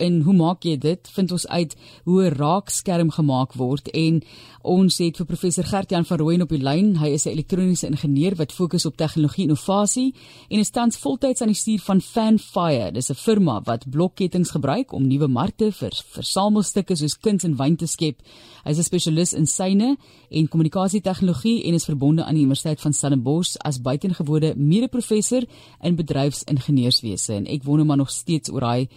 in hoe maak jy dit? Vind ons uit hoe 'n raakskerm gemaak word en ons het vir professor Gert-Jan van Rooyen op die lyn. Hy is 'n elektroniese ingenieur wat fokus op tegnologie innovasie en is tans voltyds aan die stuur van Fanfire. Dis 'n firma wat blokketings gebruik om nuwe markte vir versamelstukke soos kuns en wyn te skep. Hy is 'n spesialis in syne en kommunikasietegnologie en is verbonde aan die Universiteit van Stellenbosch as buitengewone mede-professor in bedryfsingenieurswese en ek wonder maar nog steeds oor daai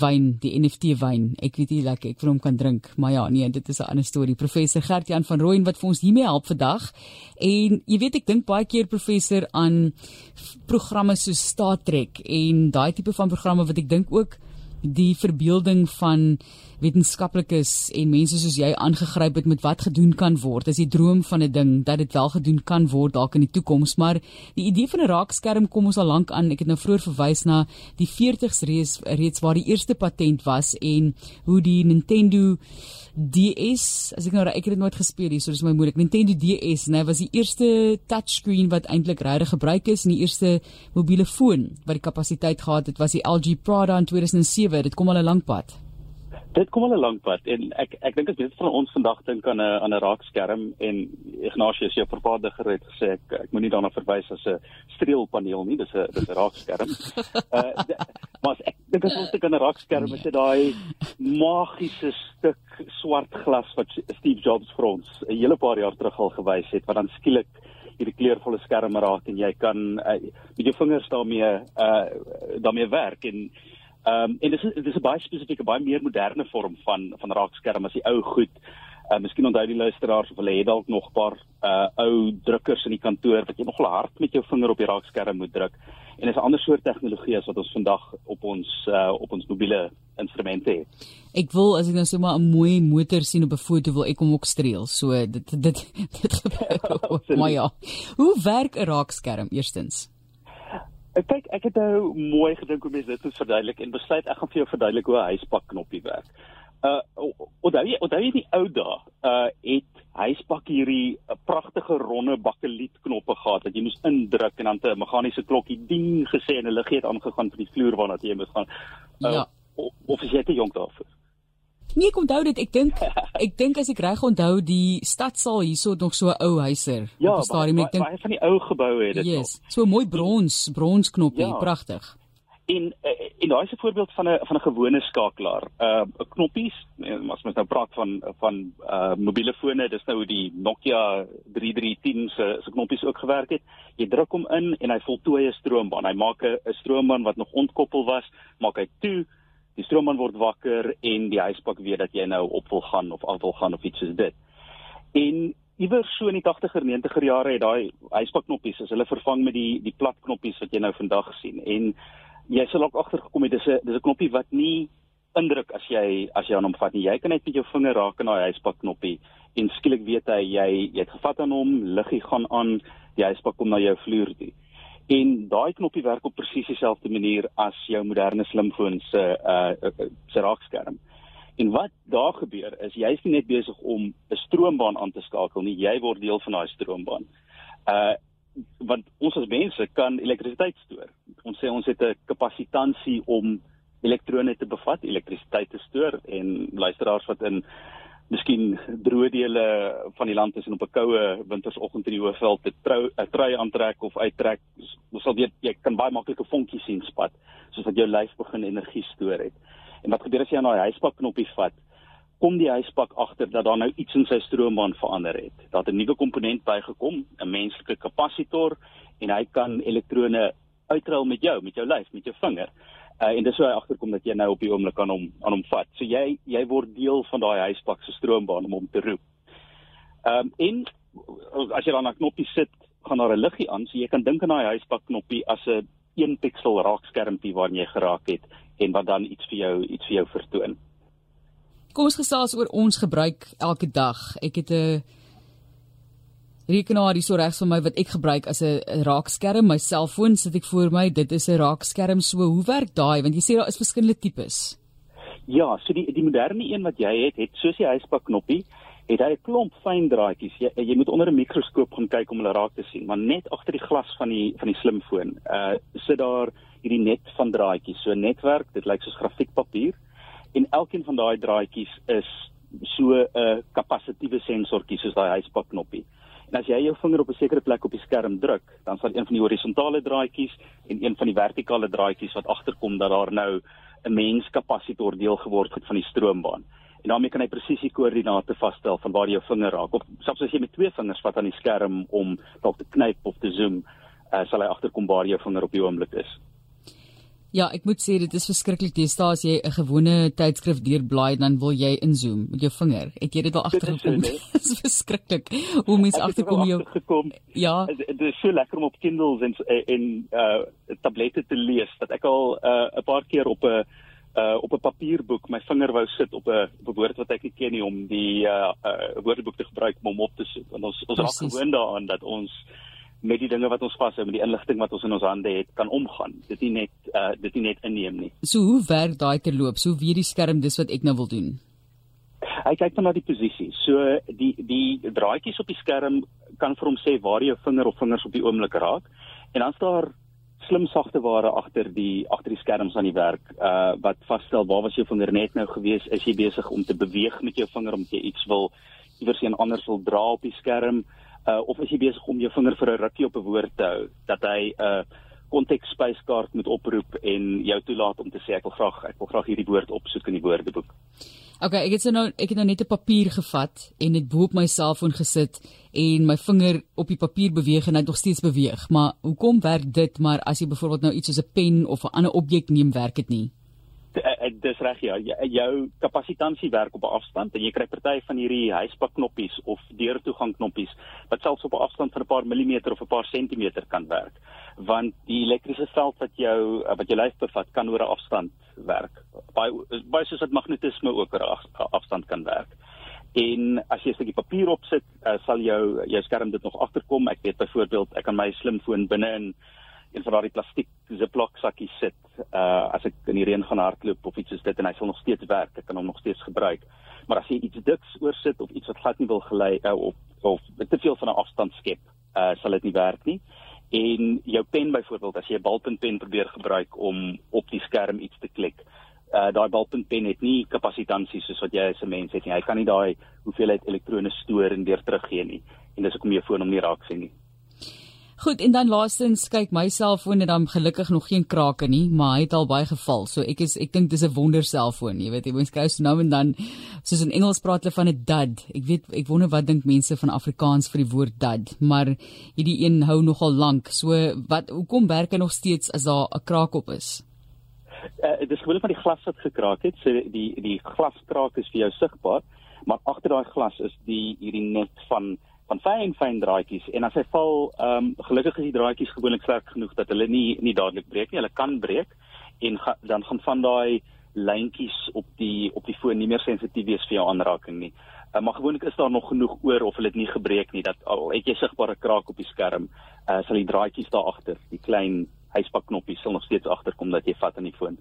wyn, die NFT wyn. Ek weet nie lekker ek vir hom kan drink, maar ja, nee, dit is 'n ander storie. Professor Gert-Jan van Rooyen wat vir ons hiermee help vandag. En jy weet ek dink baie keer professor aan programme so Star Trek en daai tipe van programme wat ek dink ook die verbeelding van wetenskaplikes en mense soos jy aangegryp het met wat gedoen kan word. Dis die droom van 'n ding dat dit wel gedoen kan word dalk in die toekoms, maar die idee van 'n raakskerm kom ons al lank aan. Ek het nou vroeër verwys na die 40s reeds, reeds waar die eerste patent was en hoe die Nintendo DS, as ek nou ek het dit nooit gespeel hier, so dis my moeilik. Nintendo DS, né, was die eerste touchscreen wat eintlik regtig gebruik is en die eerste mobiele foon wat die kapasiteit gehad het, was die LG Prada in 2007. Dit kom al 'n lank pad. Dit kom al 'n lank pad en ek ek dink as jy van ons vandag dink aan 'n aan 'n raakskerm en Ignatius jou vervaardiger het gesê ek ek moenie daarna verwys as 'n streelpaneel nie, dis 'n dis 'n raakskerm. uh maar ek dink as ons dink aan 'n raakskerm is dit daai magiese stuk swart glas wat Steve Jobs vir ons 'n hele paar jaar terug al gewys het wat dan skielik hierdie kleurvolle skerm raak en jy kan uh, met jou vingers daarmee uh daarmee werk en Ehm um, en dis dis 'n baie spesifieke baie meer moderne vorm van van raakskerm as die ou goed. Uh, miskien onthou die luisteraars of hulle het dalk nog 'n paar uh ou drukkers in die kantoor wat jy nog hard met jou vinger op die raakskerm moet druk. En dis 'n ander soort tegnologie as wat ons vandag op ons uh op ons mobiele instrumente het. Ek wil as ek nou sommer 'n mooi motor sien op 'n foto wil ek hom ook streel. So dit dit dit gebeur. maar ja. Hoe werk 'n raakskerm eerstens? Ek kyk ek het nou mooi gedink hoe mense dit moet verduidelik en besluit ek gaan vir jou verduidelik hoe 'n huispak knoppie werk. Uh onthou jy onthou jy die ou dae uh het huispak hierdie 'n uh, pragtige ronde bakkeliet knoppe gehad wat jy moes indruk en dan 'n meganiese klokkie ding gesê en 'n liggie het aangegaan vir die vloer waarna jy moes gaan. Uh, ja. Of is jy te jonk daarvoor? Nee, ek onthou dit. Ek dink ek dink as ek reg onthou, die stadsaal hierso het nog so 'n ou huiser ja, op die stadium. Ek dink baie van die ou geboue het dit yes, nog. So mooi brons, bronsknoppie, ja. pragtig. En eh, en daai is 'n voorbeeld van 'n van 'n gewone skakelaar. Uh 'n knoppies, as mens nou praat van van uh mobiele fone, dis nou die Nokia 3310 se se knoppies ook gewerk het. Jy druk hom in en hy voltooi 'n stroombaan. Hy maak 'n stroombaan wat nog ontkoppel was, maak hy toe die stroomman word wakker en die huispak weet dat jy nou op wil gaan of af wil gaan of iets soos dit. En iewers so in die 80er 90er jare het daai huispaknoppies as hulle vervang met die die plat knoppies wat jy nou vandag sien. En jy sal ook agtergekom het dis 'n dis 'n knoppie wat nie indruk as jy as jy aan hom vat nie. Jy kan net met jou vinger raak aan daai huispaknoppie en skielik weet hy jy jy het gevat aan hom, liggie gaan aan, die huispak kom na jou vloer toe. En daai knoppie werk op presies dieselfde manier as jou moderne slimfoon se uh se raakskerm. En wat daar gebeur is jy is nie net besig om 'n stroombaan aan te skakel nie, jy word deel van daai stroombaan. Uh want ons as mense kan elektrisiteit stoor. Ons sê ons het 'n kapasiteitsie om elektrone te bevat, elektrisiteit te stoor en luisteraars wat in miskien droë dele van die land is en op 'n koue wintersoggend in die Hoëveld 'n trui aantrek of uittrek, ons sal weet jy kan baie maklik 'n vonkie sien spat soos dat jou lyf begin energie stoor het. En wat gebeur as jy aan daai huispak knoppie vat? Kom die huispak agter dat daar nou iets in sy stroombaan verander het. Daar het 'n nuwe komponent bygekom, 'n menslike kapasitor en hy kan elektrone uitruil met jou, met jou lyf, met jou vinger. Uh, en dis hoe hy agterkom dat jy nou op die oomblik aan hom aan hom vat. So jy jy word deel van daai huispak se stroombaan om hom te roep. Ehm um, en as jy dan 'n knoppie sit, gaan daar 'n liggie aan, so jy kan dink aan daai huispak knoppie as 'n een piksel raakskermpie waarna jy geraak het en wat dan iets vir jou iets vir jou vertoon. Kom ons gesels oor ons gebruik elke dag. Ek het 'n rekenaar hier so regs van my wat ek gebruik as 'n raakskerm, my selfoon sit ek voor my, dit is 'n raakskerm. So hoe werk daai? Want jy sê daar is verskillende tipes. Ja, so die die moderne een wat jy het, het soos die huispak knoppie, het hy 'n klomp fyn draadjies. Jy jy moet onder 'n mikroskoop gaan kyk om hulle raak te sien, maar net agter die glas van die van die slimfoon, uh sit daar hierdie net van draadjies. So netwerk, dit lyk soos grafiekpapier en elkeen van daai draadjies is so 'n uh, kapasitiewe sensortjie soos daai huispak knoppie. En as jy jou vinger op 'n sekere plek op die skerm druk, dan sal een van die horisontale draadjies en een van die vertikale draadjies wat agterkom dat daar nou 'n mens kapasiteit deel geword het van die stroombaan. En daarmee kan hy presies die koördinate vasstel van waar jou vinger raak. Of selfs as jy met twee vingers vat aan die skerm om dalk te knyp of te zoom, uh, sal hy agterkom waar jou vinger op die oomblik is. Ja, ek moet sê dit is verskriklik. Staan as jy 'n gewone tydskrif deurblaai dan wil jy inzoom met jou vinger. Het jy dit al agtergekom? Dit is verskriklik. Hoe mens agterkom jy? Ja. Dit is so lekker om op Kindles en en uh tablette te lees dat ek al 'n uh, paar keer op 'n uh op 'n papierboek my vinger wou sit op 'n op 'n woord wat ek nie ken nie om die uh, uh woordeboek te gebruik om hom op te soek. Want ons ons raak gewoond daaraan dat ons met die dinge wat ons vashou met die inligting wat ons in ons hande het kan omgaan. Dit nie net uh dit nie net inneem nie. So hoe werk daai terloop? So wie die skerm dis wat ek nou wil doen. Hy kyk dan na die posisie. So die die draadjies op die skerm kan vir hom sê waar jou vinger of vingers op die oomblik raak. En dan staan daar slim sagte ware agter die agter die skerms aan die werk uh wat vasstel waar was jou vinger net nou gewees? Is jy besig om te beweeg met jou vinger om jy iets wil iewers een anders wil dra op die skerm? uh, of is jy besig om jou vinger vir 'n rukkie op 'n woord te hou dat hy 'n uh, konteks spyskaart moet oproep en jou toelaat om te sê ek wil graag ek wil graag hierdie woord opsoek in die woordeboek. Okay, ek het nou ek het nou net 'n papier gevat en dit bo op my selfoon gesit en my vinger op die papier beweeg en hy nog steeds beweeg. Maar hoekom werk dit maar as jy byvoorbeeld nou iets soos 'n pen of 'n ander objek neem, werk dit nie? Dis reg ja. Jou kapasitansie werk op 'n afstand en jy kry party van hierdie huispak knoppies of deurtoegang knoppies wat selfs op 'n afstand van 'n paar millimeter of 'n paar sentimeter kan werk. Want die elektriese veld wat jou wat jou lyf bevat kan oor 'n afstand werk. Baie baie soos wat magnetisme ook oor 'n afstand kan werk. En as jy 'n stukkie papier opsit uh, sal jou jou skerm dit nog agterkom. Ek weet byvoorbeeld ek kan my slimfoon binne in een van daardie plastiek ziplock sakkies sit uh as ek in die reën gaan hardloop of iets soos dit en hy sal nog steeds werk ek kan hom nog steeds gebruik. Maar as jy iets diks oorsit of iets wat glad nie wil gelei uh, of of te veel van 'n afstand skep uh sal dit nie werk nie. En jou pen byvoorbeeld as jy 'n balpuntpen probeer gebruik om op die skerm iets te klik uh daai balpuntpen het nie kapasitansie soos wat jy as 'n mens het nie. Hy kan nie daai hoeveelheid elektrone stoor en weer teruggee nie. En dis hoekom jy foon hom nie raak sien nie Goed, en dan laastens kyk my selfoon en dan gelukkig nog geen krake nie, maar hy het al baie geval. So ek is ek dink dis 'n wonder selfoon, jy weet, jy moet skous nou en dan soos in Engels praat hulle van 'n dud. Ek weet ek wonder wat dink mense van Afrikaans vir die woord dud, maar hierdie een hou nogal lank. So wat hoekom werk hy nog steeds as daar 'n kraak op is? Uh, dit is gewoonlik van die glas wat gekraak het. So die die glaskraak is vir jou sigbaar, maar agter daai glas is die hierdie net van van fyn fyn draadjies en as hy val, ehm um, gelukkig is die draadjies gewoonlik sterk genoeg dat hulle nie nie dadelik breek nie. Hulle kan breek en ga, dan gaan van daai lyntjies op die op die foon nie meer sensitief wees vir jou aanraking nie. Uh, maar gewoonlik is daar nog genoeg oor of hulle dit nie gebreek nie dat al het jy sigbare kraak op die skerm, uh, sal die draadjies daar agter, die klein huispakknoppies sal nog steeds agterkom dat jy vat aan die foon.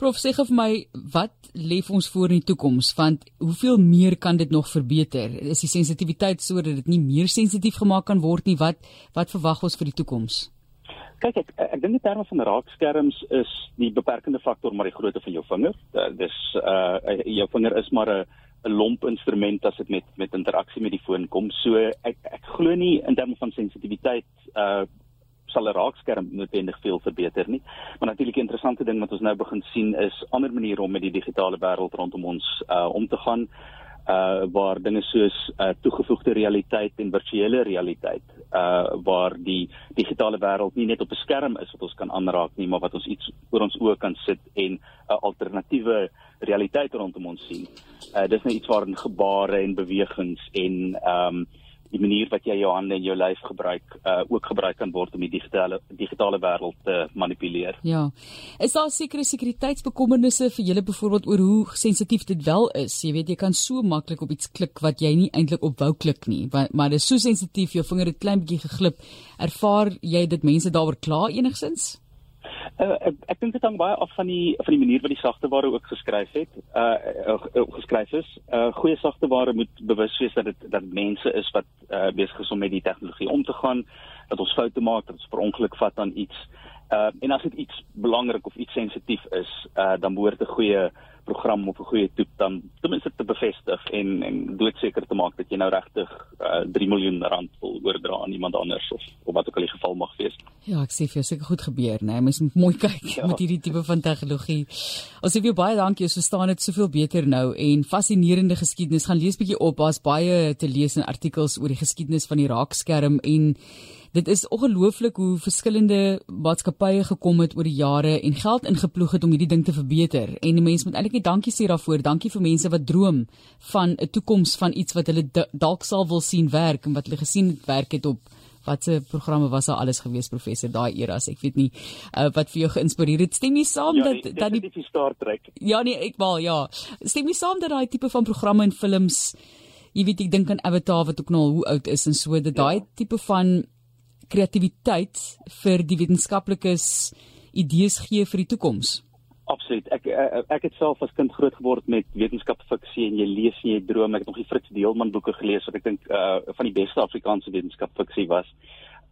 Prof sê vir my wat lê ons voor in die toekoms want hoeveel meer kan dit nog verbeter? Is die sensitiwiteit sodat dit nie meer sensitief gemaak kan word nie? Wat wat verwag ons vir die toekoms? Kyk ek ek dink in terme van raakskerms is die beperkende faktor maar die grootte van jou vinger. Uh, dis uh jou vinger is maar 'n 'n lomp instrument as dit met met interaksie met die foon kom. So ek ek glo nie in terme van sensitiwiteit uh sal 'n raakskerm noodwendig veel verbeter nie. Maar natuurlik 'n interessante ding wat ons nou begin sien is ander maniere om met die digitale wêreld rondom ons uh om te gaan uh waar dinge soos uh toegevoegde realiteit en virtuele realiteit uh waar die digitale wêreld nie net op 'n skerm is wat ons kan aanraak nie, maar wat ons iets voor ons oë kan sit en 'n uh, alternatiewe realiteit rondom ons sien. Uh dis net iets waarin gebare en bewegings en um die manier wat jy jou hande en jou lyf gebruik uh ook gebruik kan word om die digitale digitale wêreld te manipuleer. Ja. Is daar sekere sekuriteitsbekommernisse vir julle byvoorbeeld oor hoe sensitief dit wel is? Jy weet jy kan so maklik op iets klik wat jy nie eintlik op wou klik nie, maar, maar dit is so sensitief, jou vinger het klein bietjie geglip. Ervaar jy dit mense daaroor kla enigsins? Uh, ek ek dink dit hang baie af van die van die manier wat die sagteware ook geskryf het. Uh, uh, geskryf is. Uh goeie sagteware moet bewus wees dat dit dat mense is wat uh besig is om met die tegnologie om te gaan, dat ons foute maak, dat ons per ongeluk vat aan iets. Uh en as dit iets belangrik of iets sensitief is, uh dan behoort 'n goeie program of 'n goeie toep dan ten minste te bevestig en en doodseker te maak dat jy nou regtig uh, 3 miljoen rand wil oordra aan iemand anders of of wat ook al die geval mag wees. Ja, ek sê vir jou seker goed gebeur, né? Nee? Mens moet mooi kyk ja. met hierdie tipe van tegnologie. Ons sê vir jou baie dankie, ons verstaan dit soveel beter nou en fascinerende geskiedenis. Gaan lees bietjie op, daar's baie te lees in artikels oor die geskiedenis van die raakskerm en Dit is ongelooflik hoe verskillende maatskappye gekom het oor die jare en geld ingeploeg het om hierdie ding te verbeter. En die mense moet eintlik net dankie sê daarvoor. Dankie vir mense wat droom van 'n toekoms van iets wat hulle dalk sal wil sien werk en wat hulle gesien het werk het op watse programme was daar alles gewees professor daai eras ek weet nie uh, wat vir jou geïnspireer het stem jy saam ja, dat dat die Star Trek ja nee ek wel ja stem jy saam dat daai tipe van programme en films jy weet ek dink aan Avatar wat ook nou al hoe oud is en so dat daai ja. tipe van kreatiwiteit vir die wetenskaplikes idees gee vir die toekoms. Absoluut. Ek ek het self as kind groot geword met wetenskapfiksie en jy lees en jy droom. Ek het nog die Fritz Deelman boeke gelees wat ek dink uh van die beste Afrikaanse wetenskapfiksie was.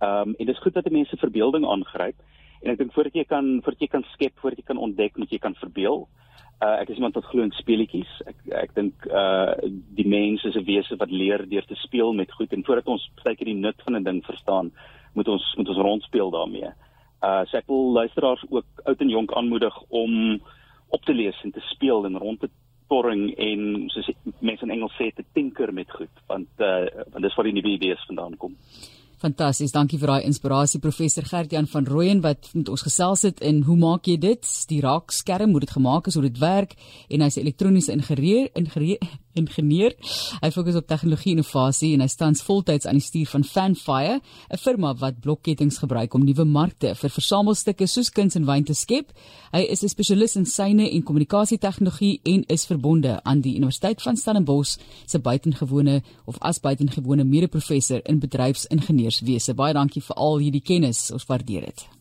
Um en dit is goed dat mense verbeelding aangryp. En ek dink voordat jy kan voordat jy kan skep, voordat jy kan ontdek, moet jy kan verbeel. Uh ek is iemand wat glo in speletjies. Ek ek dink uh die mens is 'n wese wat leer deur te speel met goed en voordat ons baie keer die nut van 'n ding verstaan, moet ons moet ons rondspeel daarmee. Uh so ek wil luisteraars ook oud en jonk aanmoedig om op te lees en te speel en rond te torring en soos mense in Engels sê te tinker met goed want uh want dis waar die nuwe idees vandaan kom. Fantasties, dankie vir daai inspirasie professor Gert-Jan van Rooyen wat met ons gesels het en hoe maak jy dit? Die raakskerm moet dit gemaak is hoe dit werk en hy's elektroniese ingenieur ingenieur ingenieur. Hy fokus op tegnologie innovasie en hy staan voltyds aan die stuur van Fanfire, 'n firma wat blokketings gebruik om nuwe markte vir versamelstukke soos kuns en wyn te skep. Hy is 'n spesialis in syne en kommunikasietegnologie en is verbonde aan die Universiteit van Stellenbosch se buitengewone of as buitengewone mede-professor in bedryfsingenieurswese. Baie dankie vir al hierdie kennis. Ons waardeer dit.